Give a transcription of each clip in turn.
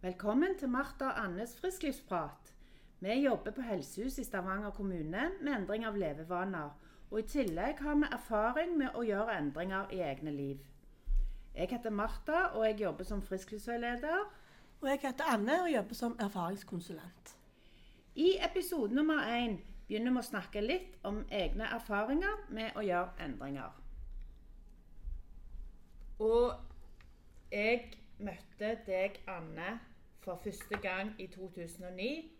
Velkommen til Martha og Annes frisklivsprat. Vi jobber på helsehus i Stavanger kommune med endring av levevaner. Og i tillegg har vi erfaring med å gjøre endringer i egne liv. Jeg heter Martha, og jeg jobber som frisklivsveileder. Og jeg heter Anne og jobber som erfaringskonsulent. I episode nummer én begynner vi å snakke litt om egne erfaringer med å gjøre endringer. Og jeg møtte deg, Anne, for første gang i 2009.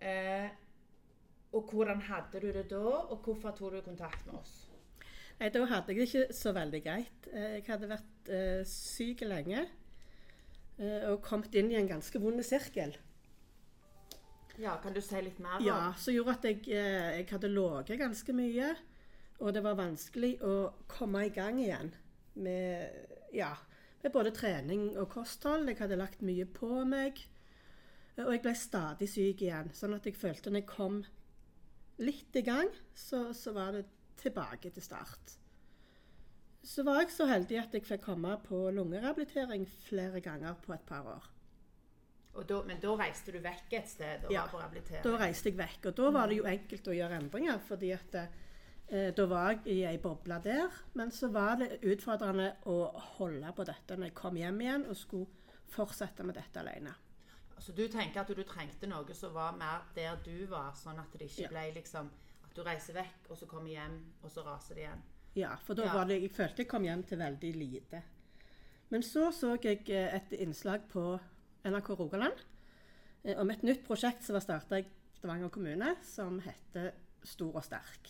Eh, og hvordan hadde du det da, og hvorfor tok du kontakt med oss? Nei, Da hadde jeg det ikke så veldig greit. Eh, Jeg hadde vært eh, syk lenge eh, og kommet inn i en ganske vond sirkel. Ja, Kan du si litt mer? om- Ja, Som gjorde at jeg, eh, jeg hadde ligget ganske mye. Og det var vanskelig å komme i gang igjen med, ja, med både trening og kosthold. Jeg hadde lagt mye på meg. eh, Og jeg ble stadig syk igjen. Sånn at jeg følte når jeg kom litt i gang, så, så var det tilbake til start. Så var jeg så heldig at jeg fikk komme på lungerehabilitering flere ganger på et par år. Da, men da reiste du vekk et sted og Ja, var på rehabilitering? Da reiste jeg vekk, og da var det jo enkelt å gjøre endringer. fordi at eh, da var jeg i ei boble der, men så var det utfordrende å holde på dette når jeg kom hjem igjen og skulle fortsette med dette alene. Så du tenker at du trengte noe som var mer der du var, sånn at det ikke ble liksom at du reiser vekk, og så kommer hjem, og så raser det igjen? Ja, for da Ja. var det, jeg følte jeg kom hjem til veldig lite. Men så så jeg eh, et innslag på NRK Rogaland eh, om et nytt prosjekt som var starta i Stavanger kommune, som heter Stor og sterk.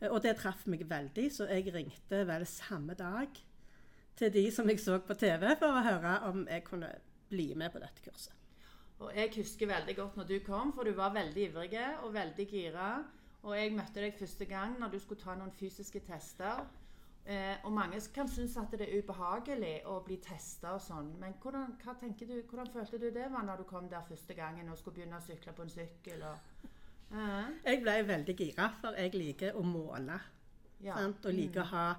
Eh, Og det traff meg veldig, så jeg ringte vel samme dag til de som jeg så på TV, for å høre om jeg kunne bli med på dette kurset. Og jeg husker veldig godt når du kom, for du var veldig ivrig og veldig gira. Og jeg møtte deg første gang når du skulle ta noen fysiske tester. Eh, og mange kan synes at det er ubehagelig å bli testa og sånn. Men hvordan, du, hvordan følte du det var når du kom der første gangen og skulle begynne å sykle på en sykkel? Og, Jeg ble veldig gira, for jeg liker å måle. ja. Og liker å ha,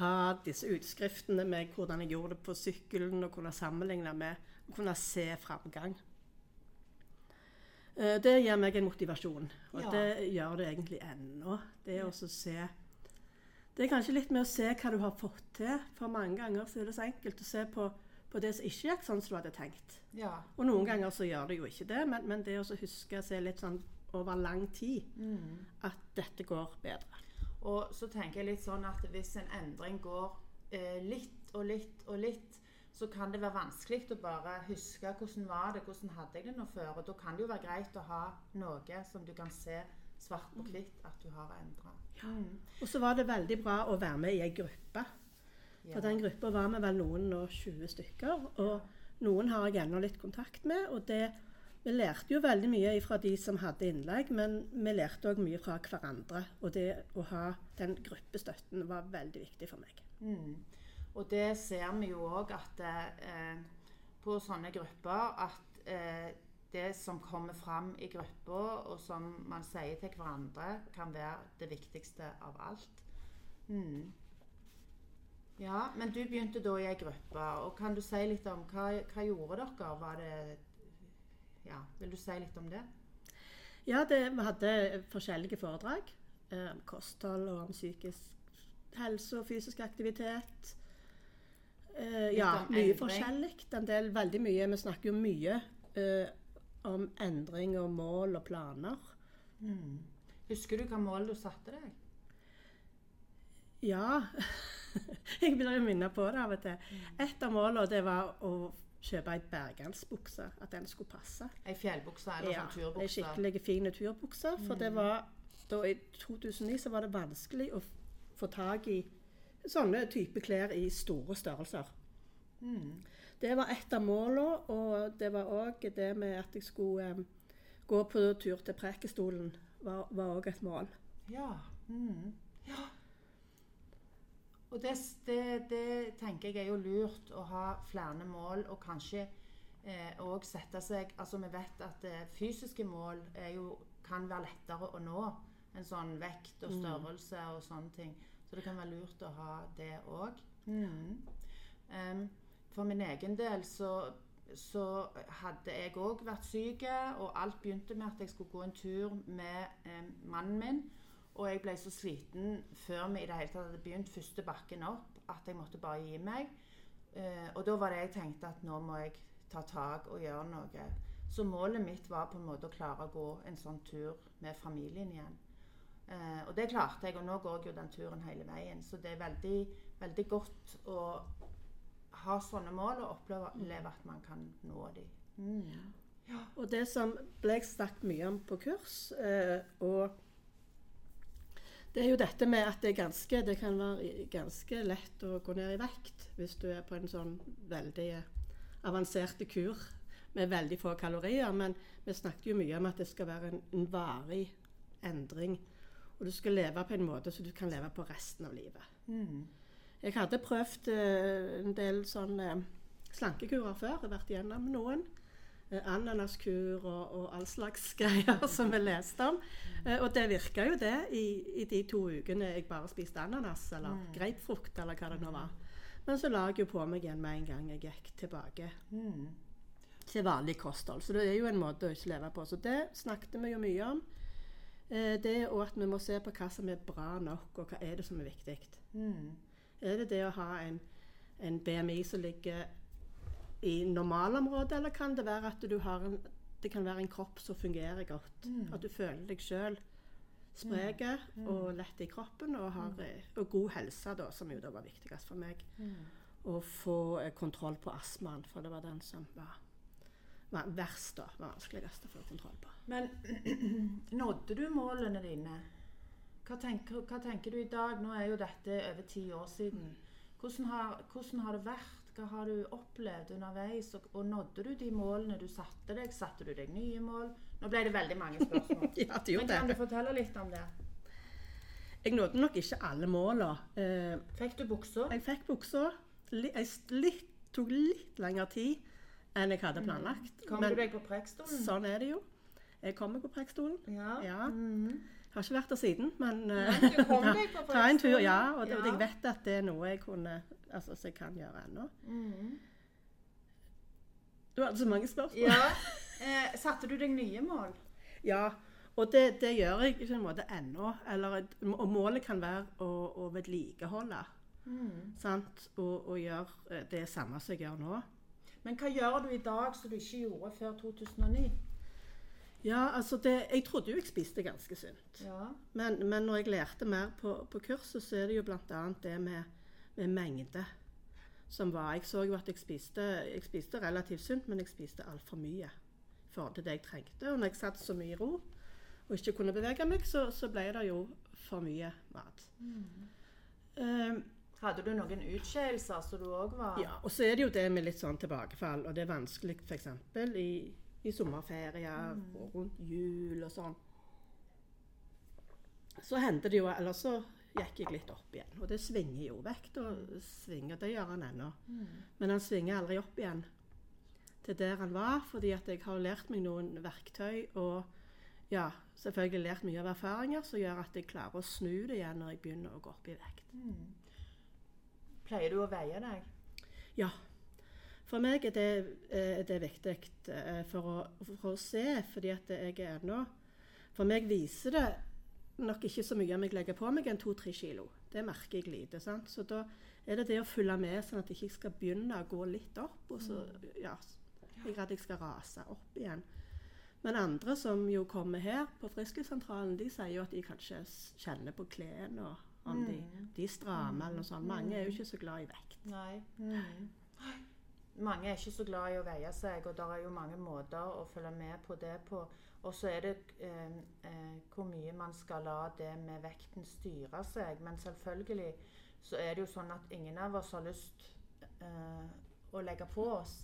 ha disse utskriftene med hvordan jeg gjorde det på sykkelen, og kunne sammenligne med og kunne se framgang. Eh, Det gir meg en motivasjon, og Ja. det gjør det egentlig ennå. Det er også å se Det er kanskje litt med å se hva du har fått til. For mange ganger så er det så enkelt å se på, på det som ikke gikk sånn som du hadde tenkt. ja. Og noen ganger så gjør det jo ikke det, men, men det å huske å se litt sånn over lang tid Mm. at dette går bedre. Og så tenker jeg litt sånn at hvis en endring går eh, litt og litt og litt, så kan det være vanskelig å bare huske hvordan var det, hvordan hadde jeg det nå før. Og da kan det jo være greit å ha noe som du kan se svart på hvitt at du har endra. Mm. Og så var det veldig bra å være med i ei gruppe. Ja. For den gruppa var vi vel noen og 20 stykker. Og noen har jeg ennå litt kontakt med. Og det, vi lærte jo veldig mye fra de som hadde innlegg, men vi lærte òg mye fra hverandre. Og det å ha den gruppestøtten var veldig viktig for meg. Mm. Og det ser vi jo òg at eh, på sånne grupper at eh, det som kommer fram i gruppa, og som man sier til hverandre, kan være det viktigste av alt. Mm. Ja, men du begynte da i ei gruppe. og Kan du si litt om hva, hva gjorde dere? Var det Ja, vil du si litt om det? Ja, det, vi hadde forskjellige foredrag. eh, Om kosthold og om psykisk helse og fysisk aktivitet. Eh, ja, mye forskjellig. En del, veldig mye. Vi snakker jo mye eh, om endring og mål og planer. Mm. Husker du hva mål du satte deg? Ja. Jeg blir jo minnet på det av og til. Et av målene det var å kjøpe ei bergansbukse. At den skulle passe. Ei fjellbukse eller Ja, sånn ei turbukse? skikkelig fin turbukse. For det var da I 2009 så var det vanskelig å få tak i sånne type klær i store størrelser. Mm. Det var et av målene, og det var òg det med at jeg skulle um, gå på tur til Prekestolen, var òg et mål. Ja. Mm. Og det, det, det tenker jeg er jo lurt å ha flere mål, og kanskje òg sette seg Altså vi vet at eh, fysiske mål er jo, kan være lettere å nå enn sånn vekt og Mm. størrelse og sånne ting. Så det kan være lurt å ha det òg. Mm. Um, for min egen del så så hadde jeg òg vært syk, og alt begynte med at jeg skulle gå en tur med eh, mannen min. Og jeg ble så sliten før vi i det hele tatt hadde begynt første bakken opp, at jeg måtte bare gi meg. Uh, og da var det jeg tenkte at nå må jeg ta tak og gjøre noe. Så målet mitt var på en måte å klare å gå en sånn tur med familien igjen. Uh, og det klarte jeg, og nå går jeg jo den turen hele veien. Så det er veldig, veldig godt å ha sånne mål og oppleve at man kan nå dem. Mm. Ja. Og det som ble snakket mye om på kurs, eh, og det er jo dette med at det, ganske, det, kan være ganske lett å gå ned i vekt hvis du er på en sånn veldig avansert kur med veldig få kalorier. Men vi snakket jo mye om at det skal være en, en varig endring. Og du skal leve på en måte så du kan leve på resten av livet. Mm. Jeg hadde prøvd eh, en del sånne slankekurer før. Jeg har vært gjennom noen. Eh, ananaskur og, og all slags greier som vi leste om. Eh, og det virka jo det i, i, de to ukene jeg bare spiste ananas eller mm. grapefrukt eller hva det nå var. Men så la jeg jo på meg igjen med en gang jeg gikk tilbake mm. til vanlig kosthold. Så det er jo en måte å ikke leve på. Så det snakket vi jo mye om. Eh, det og at vi må se på hva som er bra nok, og hva er det som er viktig. Mm. Er det det å ha en, en BMI som ligger i normalområdet, eller kan det være at du har en, det kan være en kropp som fungerer godt? Mm. At du føler deg sjøl sprek mm. og mm. lett i kroppen, og, har, mm. eh, og, god helse, da, som jo da var viktigst for meg. Mm. Og få eh, kontroll på astmaen, for det var den som var, var verst, da. Var vanskeligst å få kontroll på. Men nådde du målene dine? Hva tenker, hva tenker, du i dag? Nå er jo dette over ti år siden. Hvordan har, hvordan har, det vært? Hva har du opplevd underveis? Og, og, nådde du de målene du satte deg? Satte du deg nye mål? Nå ble det veldig mange spørsmål. ja, det Men kan du fortelle litt om det? Jeg nådde nok ikke alle måla. Eh, fikk du buksa? Jeg fikk buksa. Det tok litt lengre tid enn jeg hadde planlagt. Mm. Kom du deg på prekstolen? Sånn er det jo. Jeg kommer på prekstolen. Ja. ja. Mm -hmm. Har ikke vært der siden, men på ta en tur. Ja, og, det, ja. jeg vet at det er noe jeg kunne altså, så jeg kan gjøre ennå. Mm. Du hadde så mange spørsmål. Ja. Eh, satte du deg nye mål? Ja, og det, det gjør jeg på en måte ennå. Eller, og målet kan være å, å vedlikeholde. Mm. Sant? Og, og gjøre eh, det samme som jeg gjør nå. Men hva gjør du i dag som du ikke gjorde før 2009? Ja, altså det, Jeg trodde jo jeg spiste ganske sunt. Ja. Men, men, når jeg lærte mer på, på kurset, så er det jo bl.a. det med, med, mengde som var. Jeg så jo at jeg spiste, jeg spiste relativt sunt, men jeg spiste altfor mye i forhold til det jeg trengte. Og når jeg satt så mye i ro og ikke kunne bevege meg, så, så ble det jo for mye mat. Mm. Um, hadde du noen utskeielser som du òg var Ja, og så er det jo det med litt sånn tilbakefall. Og det er vanskelig f.eks. i i sommerferier mm. og rundt jul og sånn. Så hendte det jo Eller så gikk jeg litt opp igjen. Og det svinger jo. Vekta svinger, det gjør han ennå. Mm. Men han svinger aldri opp igjen til der han var, fordi at jeg har lært meg noen verktøy og ja, selvfølgelig lært mye av erfaringer som gjør at jeg klarer å snu det igjen når jeg begynner å gå opp i vekt. Mm. Pleier du å veie deg? Ja. For meg er det, er eh, det viktig eh, for å, for å, se, fordi at jeg er ennå For meg viser det nok ikke så mye om jeg legger på meg enn to-tre kilo. Det merker jeg lite. sant? Så da er det det å følge med, sånn at jeg ikke skal begynne å gå litt opp. og så, mm. ja, Jeg er redd jeg skal rase opp igjen. Men andre som jo kommer her på Frisklivssentralen, de sier jo at de kanskje kjenner på klærne om de, mm. de strammer eller noe sånt. Mange er jo ikke så glad i vekt. Nei. Mange er ikke så glad i å veie seg, og det er jo mange måter å følge med på det på. Og så er det eh, eh, hvor mye man skal la det med vekten styre seg. Men selvfølgelig så er det jo sånn at ingen av oss har lyst eh, å legge på oss.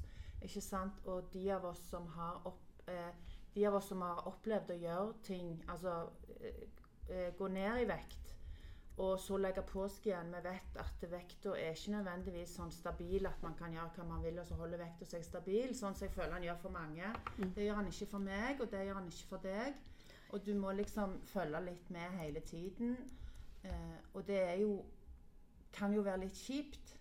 Ikke sant? Og de av oss som har, opp, eh, de av oss som har opplevd å gjøre ting, altså eh, eh, gå ned i vekt og så legge på seg igjen. Vi vet at vekta er ikke nødvendigvis sånn stabil at man kan gjøre hva man vil, og så holder vekta seg stabil, sånn som jeg føler han gjør for mange. Mm. Det gjør han ikke for meg, og det gjør han ikke for deg. Og du må liksom følge litt med hele tiden. Eh, og det er jo kan jo være litt kjipt.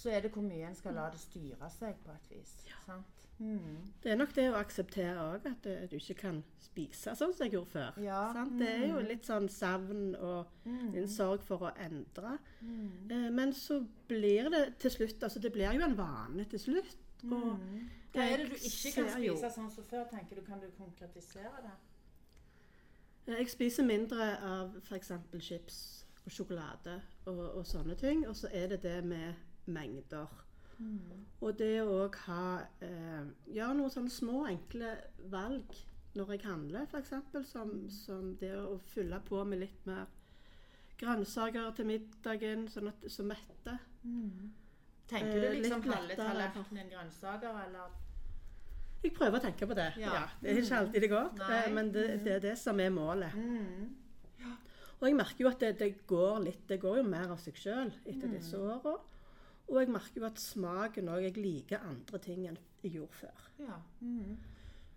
Så er det hvor mye en skal la det styre seg på et vis. Sant? Mm. Det er nok det å akseptere òg at eh, du ikke kan spise sånn som jeg gjorde før. Ja. Sant? Det er jo Mm. litt sånn savn og Mm. en sorg for å endre. Mm. Eh, Men så blir det til slutt altså Det blir jo en vane til slutt. Og Mm. Hva er det du ikke kan spise sånn som før? tenker du? Kan du konkretisere det? eh, jeg spiser mindre av f.eks. chips og sjokolade og, og sånne ting. Og så er det det med mengder. Og det å ha eh, Gjøre noen sånne små, enkle valg når jeg handler, f.eks. Som, som det å fylle på med litt mer grønnsaker til middagen, sånn at så mette. Tenker du Eh, liksom halve tallerkenen grønnsaker, eller? Jeg prøver å tenke på det. Ja. Ja. det er ikke alltid det går, Nei. eh, men det, det er det som er målet. Mm. Og jeg merker jo at det, det går litt Det går jo mer av seg sjøl etter Mm. disse åra. Og jeg merker jo at smaken òg Jeg liker andre ting enn jeg gjorde før. Ja. Mm.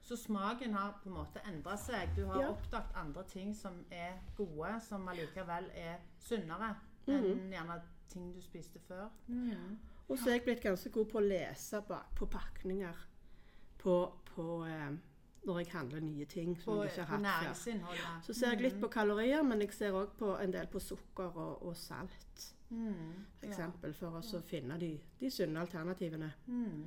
Så smaken har på en måte endra seg. Du har Ja. oppdaget andre ting som er gode, som allikevel er sunnere Mhm. enn gjerne ting du spiste før. Mm. Og så er jeg blitt ganske god på å lese bak på pakninger på, på eh, når jeg handler nye ting som På, jeg ikke har hatt før. Så ser jeg litt på kalorier, men jeg ser òg på en del på sukker og, og salt, Mm. For, for å så finne de, de sunne alternativene. Mm.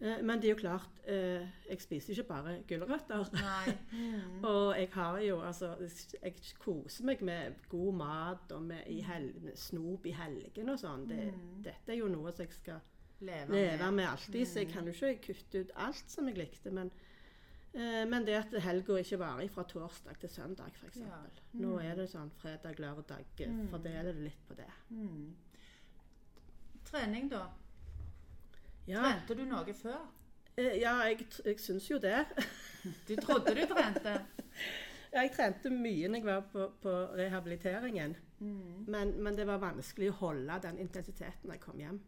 Eh, men det er jo klart, eh, jeg spiser ikke bare gulrøtter. Mm. Og jeg har jo altså Jeg koser meg med god mat og med i hel, snop i helgene og sånn. Det, Mm. Dette er jo noe som jeg skal Leve, leve med alltid, så jeg Mm. kan jo ikke kutte ut alt som jeg likte. Men, men det at helga ikke varer fra torsdag til søndag, f.eks. Ja. Nå Mm. er det sånn fredag, lørdag. eh, Mm. Fordeler det litt på det. Mm. Trening, da? Ja, Trente du noe før? eh, ja jeg, jeg syns jo det. Du trodde du trente? Ja, jeg trente mye når jeg var på, på rehabiliteringen. Mm. Men, men det var vanskelig å holde den intensiteten når jeg kom hjem.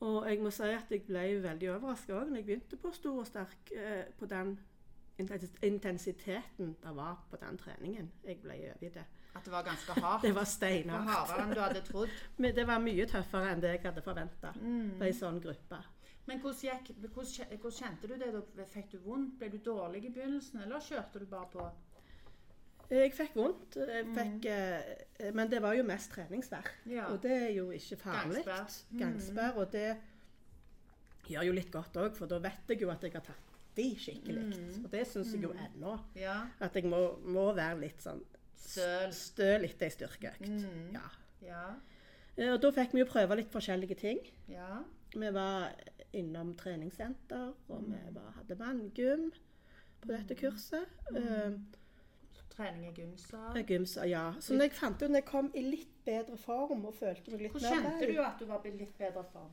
Og jeg må si at jeg ble veldig overraska òg når jeg begynte på Stor og Sterk, eh, på den intensiteten det var på den treningen. Jeg ble overgitt det. At det var ganske hardt? Det var steinhardt. hardere enn du hadde trodd? Men det var mye tøffere enn det jeg hadde forventa Mm. på ei sånn gruppe. Men hvordan, gikk, hvordan, hvordan kjente du det? Fikk du vondt? Ble du dårlig i begynnelsen, eller kjørte du bare på? Jeg fikk vondt, jeg Mm. fikk, mm. men det var jo mest treningsverk. Ja. Og det er jo ikke farlig. Gangsperr. Mm. Og det gjør jo litt godt òg, for da vet jeg jo at jeg har tatt i skikkelig. Mm. Og det syns jeg jo ennå. Ja. At jeg må, må være litt sånn Støl. Stø litt ei styrkeøkt. Mm. Ja. Ja. Eh, Og da fikk vi jo prøve litt forskjellige ting. Ja. Vi var innom treningssenter, og Mm. vi var, hadde vanngym på dette kurset. Mm. Trening i gymsal. Eh, gym, ja. Så jeg fant ut når jeg kom i litt bedre form og følte meg litt Hvor mer kjente du at du var i litt bedre form?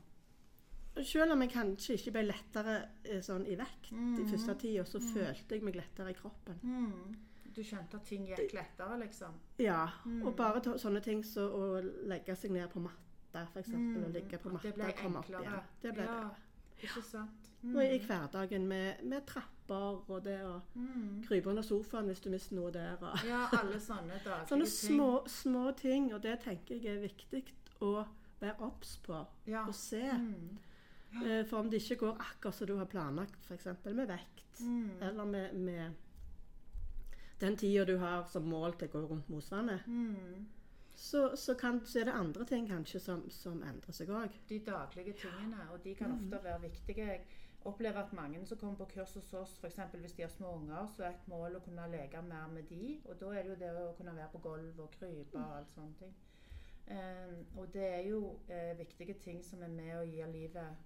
Selv om jeg kanskje ikke ble lettere eh, sånn i vekt i Mhm. første tida, så følte jeg meg lettere i kroppen. Mm. Du skjønte at ting gikk lettere, liksom? Ja, Mm. og bare sånne ting som å legge seg ned på matta, f.eks. Mm. Og ligge på At matta det og komme opp enklere. igjen. Det ble Ja. bedre. Ikke sant? Og i hverdagen med, med trapper og det å Mm. krype under sofaen hvis du mister noe der. Og. Ja, alle sånne daglige Sånne ting. små, små ting, og det tenker jeg er viktig å være obs på Ja. og se. Mm. Ja. For om det ikke går akkurat som du har planlagt, f.eks. med vekt, Mm. eller med, med den tida du har som mål til å gå rundt mosvannet, Mm. så, så, kan, så er det andre ting kanskje som, som endrer seg òg. De daglige tingene, og de kan ofte være viktige. Opplever at mange som kommer på kurs hos oss, f.eks. hvis de har små unger, så er et mål å kunne leke mer med de, og da er det jo det å kunne være på gulv og krype og alt sånne ting. Um, og det er jo uh, viktige ting som er med å gi livet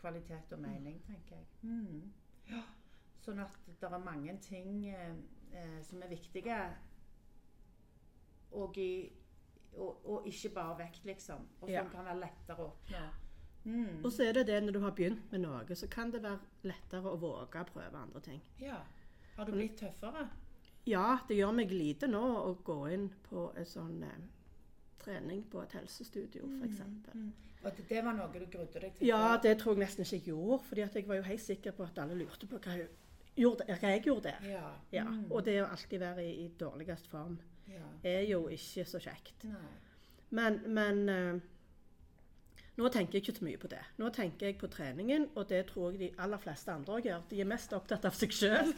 kvalitet og mening, tenker jeg. Mm. Ja. Sånn at det er mange ting uh, som er viktige, og, i, og, og ikke bare vekt, liksom. Og som Ja. kan være lettere å oppnå. Mm. Og så er det det når du har begynt med noe, så kan det være lettere å våge å prøve andre ting. Ja. Har du blitt tøffere? Ja, det gjør meg lite nå å gå inn på en sånn eh, trening på et helsestudio, f.eks. Mm. Og det, det var noe du grudde deg til? Ja, det tror jeg nesten ikke jeg gjorde, fordi jeg var jo helt sikker på at alle lurte på hva jeg gjorde, hva jeg gjorde der. Ja. Ja, Mm. Og det å alltid være i, i dårligst form ja. er jo ikke så kjekt. Nei. Men, men eh, Nå tenker jeg ikke så mye på det. Nå tenker jeg på treningen, og det tror jeg de aller fleste andre òg gjør. De er mest opptatt av seg sjøl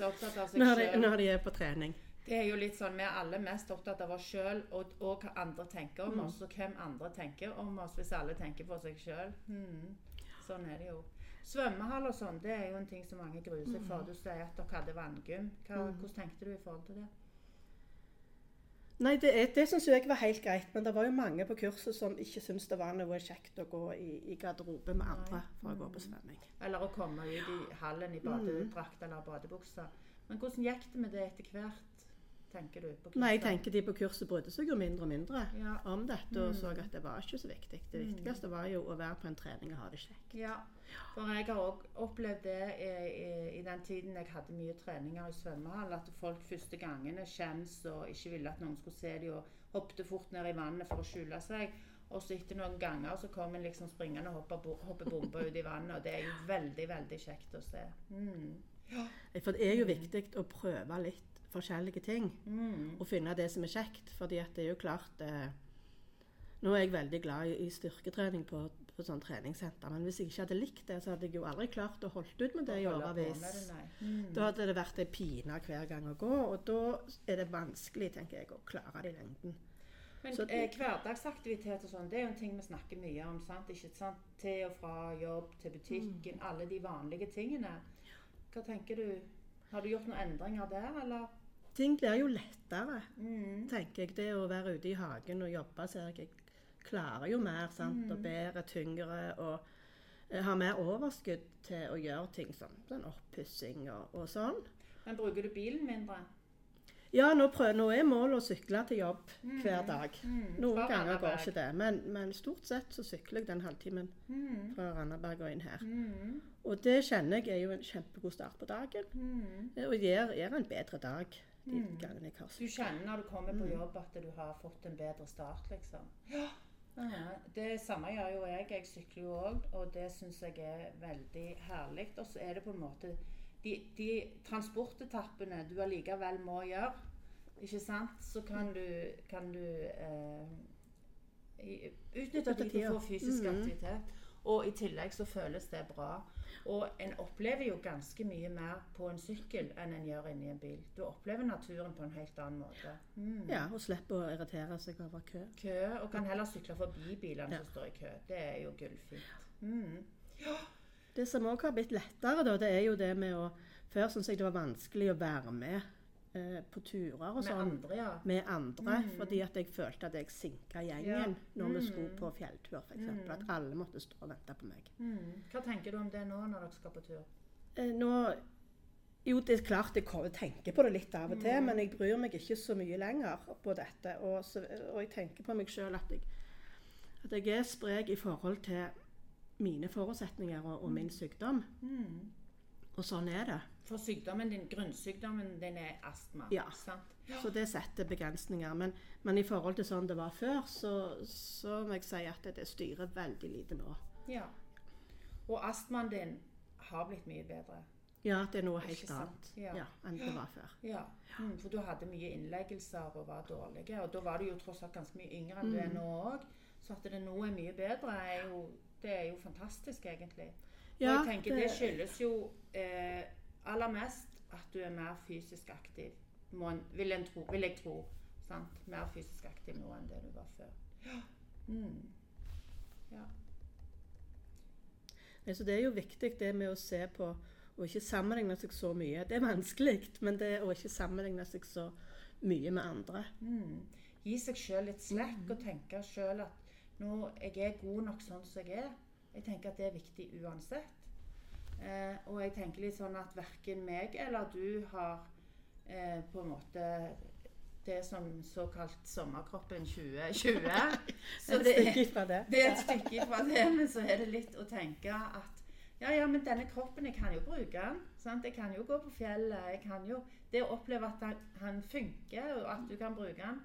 når, når de er på trening. Det er jo litt sånn, Vi er alle mest opptatt av oss sjøl og, og hva andre tenker om oss, og hvem andre tenker om oss hvis alle tenker på seg sjøl. Sånn er det jo. Svømmehall og sånn, det er jo en ting som mange gruer seg for. Du sier at dere hadde vanngym. Hva, Hvordan tenkte du i forhold til det? Nei, det, det syns jeg var helt greit, men det var jo mange på kurset som ikke syntes det var noe kjekt å gå i, i garderobe med andre for å gå på svømming. Eller å komme ut i hallen i badedrakt eller badebukse. Men hvordan gikk det med det etter hvert, tenker du? på kurset? Nei, jeg tenker de på kurset brydde seg jo mindre og mindre Ja. om dette og så at det var ikke så viktig. Det viktigste var jo å være på en trening og ha det kjekt. Ja, for jeg har òg opplevd det i, i, i den tiden jeg hadde mye treninger i svømmehall, at folk første gangene skjems og ikke ville at noen skulle se dem og hoppet fort ned i vannet for å skjule seg. Og så etter noen ganger så kom en liksom springende og hopper, hopper bomba ut i vannet, og det er jo veldig, veldig kjekt å se. Mm. For det er jo viktig å prøve litt forskjellige ting. Mm. Og finne det som er kjekt. fordi at det er jo klart eh, Nå er jeg veldig glad i, i styrketrening på, på sånn treningssenter, men hvis jeg ikke hadde likt det, så hadde jeg jo aldri klart å holdt ut med det i Holde årevis. Mm. Da hadde det vært ei pine hver gang å gå, og da er det vanskelig, tenker jeg, å klare det i lengden. Men Så- eh, hverdagsaktivitet og sånn, det er jo en ting vi snakker mye om. sant? Ikke sant? Til og fra jobb, til butikken, Mm. alle de vanlige tingene. Hva tenker du? Har du gjort noen endringer der, eller? Ting blir jo lettere, Mm. tenker jeg. Det å være ute i hagen og jobbe, ser jeg jeg klarer jo mer, sant. Og bedre, tyngre, og har mer overskudd til å gjøre ting som sånn oppussing og, og sånn. Men bruker du bilen mindre? Ja, nå, prøv, nå er målet å sykle til jobb hver dag. Mm. Noen ganger går ikke det, men, men stort sett så sykler jeg den halvtimen Mm. fra Randaberg og inn her. Mm. Og det kjenner jeg er jo en kjempegod start på dagen. Mm. Og gir, gir en bedre dag de Mm. gangene jeg har Du kjenner når du kommer på Mm. jobb at du har fått en bedre start, liksom? Ja. Det samme gjør jo jeg. Jeg sykler jo òg, og det syns jeg er veldig herlig. Og så er det på en måte de, de transportetappene du allikevel må gjøre, ikke sant, så kan du, kan du eh, utnytte de du får få fysisk Mhm. aktivitet. Og i tillegg så føles det bra. Og en opplever jo ganske mye mer på en sykkel enn en gjør inni en bil. Du opplever naturen på en helt annen måte. Mm. Ja, og slipper å irritere seg over kø. Kø, og kan heller sykle forbi bilene Ja. som står i kø. Det er jo gullfint. Mm. Det som òg har blitt lettere, da, det er jo det med å Før syntes jeg det var vanskelig å være med eh, på turer og Med sånn. andre, ja. med andre, Mm. fordi at jeg følte at jeg sinka gjengen Ja. når vi Mm. skulle på fjelltur, f.eks. Mm. At alle måtte stå og vente på meg. Mm. Hva tenker du om det nå når dere skal på tur? Eh, nå Jo, det er klart jeg tenker på det litt av og til, Mm. men jeg bryr meg ikke så mye lenger på dette. Og, så, og jeg tenker på meg sjøl at, at jeg er sprek i forhold til mine forutsetninger og, og min sykdom. Mm. Og sånn er det. For sykdommen din, grunnsykdommen din er astma. Ja. Sant? Så det setter begrensninger. Men, men i forhold til sånn det var før, så, så må jeg si at det, det styrer veldig lite nå. Ja. Og astmaen din har blitt mye bedre. Ja, det er noe helt sant? annet Ja. ja, enn det var før. Ja. Mm, for du hadde mye innleggelser og var dårlig. Og da var du jo tross alt ganske mye yngre enn du er Mm. nå òg. Så at det nå er mye bedre, er jo, det er jo fantastisk, egentlig. Ja, og jeg tenker det, det- skyldes jo eh, aller mest at du er mer fysisk aktiv. En, vil, en tro, vil jeg tro. Sant? Mer fysisk aktiv nå enn det du var før. Mm. Ja. Nei, Så det er jo viktig det med å se på og ikke sammenligne seg så mye. Det er vanskelig, men det å ikke sammenligne seg så mye med andre. Mm. Gi seg sjøl litt slekk og tenke sjøl at nå, jeg er god nok sånn som jeg er. Jeg tenker at det er viktig uansett. Eh, og jeg tenker litt sånn at verken meg eller du har eh, på en måte det som såkalt sommerkroppen 2020. Så det er, stykke fra det. det er et stykke fra det, men så er det litt å tenke at ja, ja, men denne kroppen, jeg kan jo bruke den. Sant? Jeg kan jo gå på fjellet. jeg kan jo, Det å oppleve at han, han funker, og at du kan bruke den.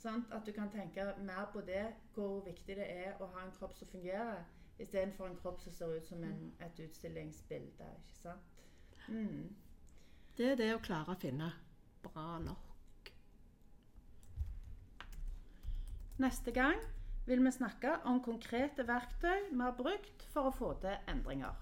Sant? At du kan tenke mer på det, hvor viktig det er å ha en kropp som fungerer, istedenfor en kropp som ser ut som en, et utstillingsbilde. ikke sant? Mm. Det er det å klare å finne bra nok. Neste gang vil vi snakke om konkrete verktøy vi har brukt for å få til endringer.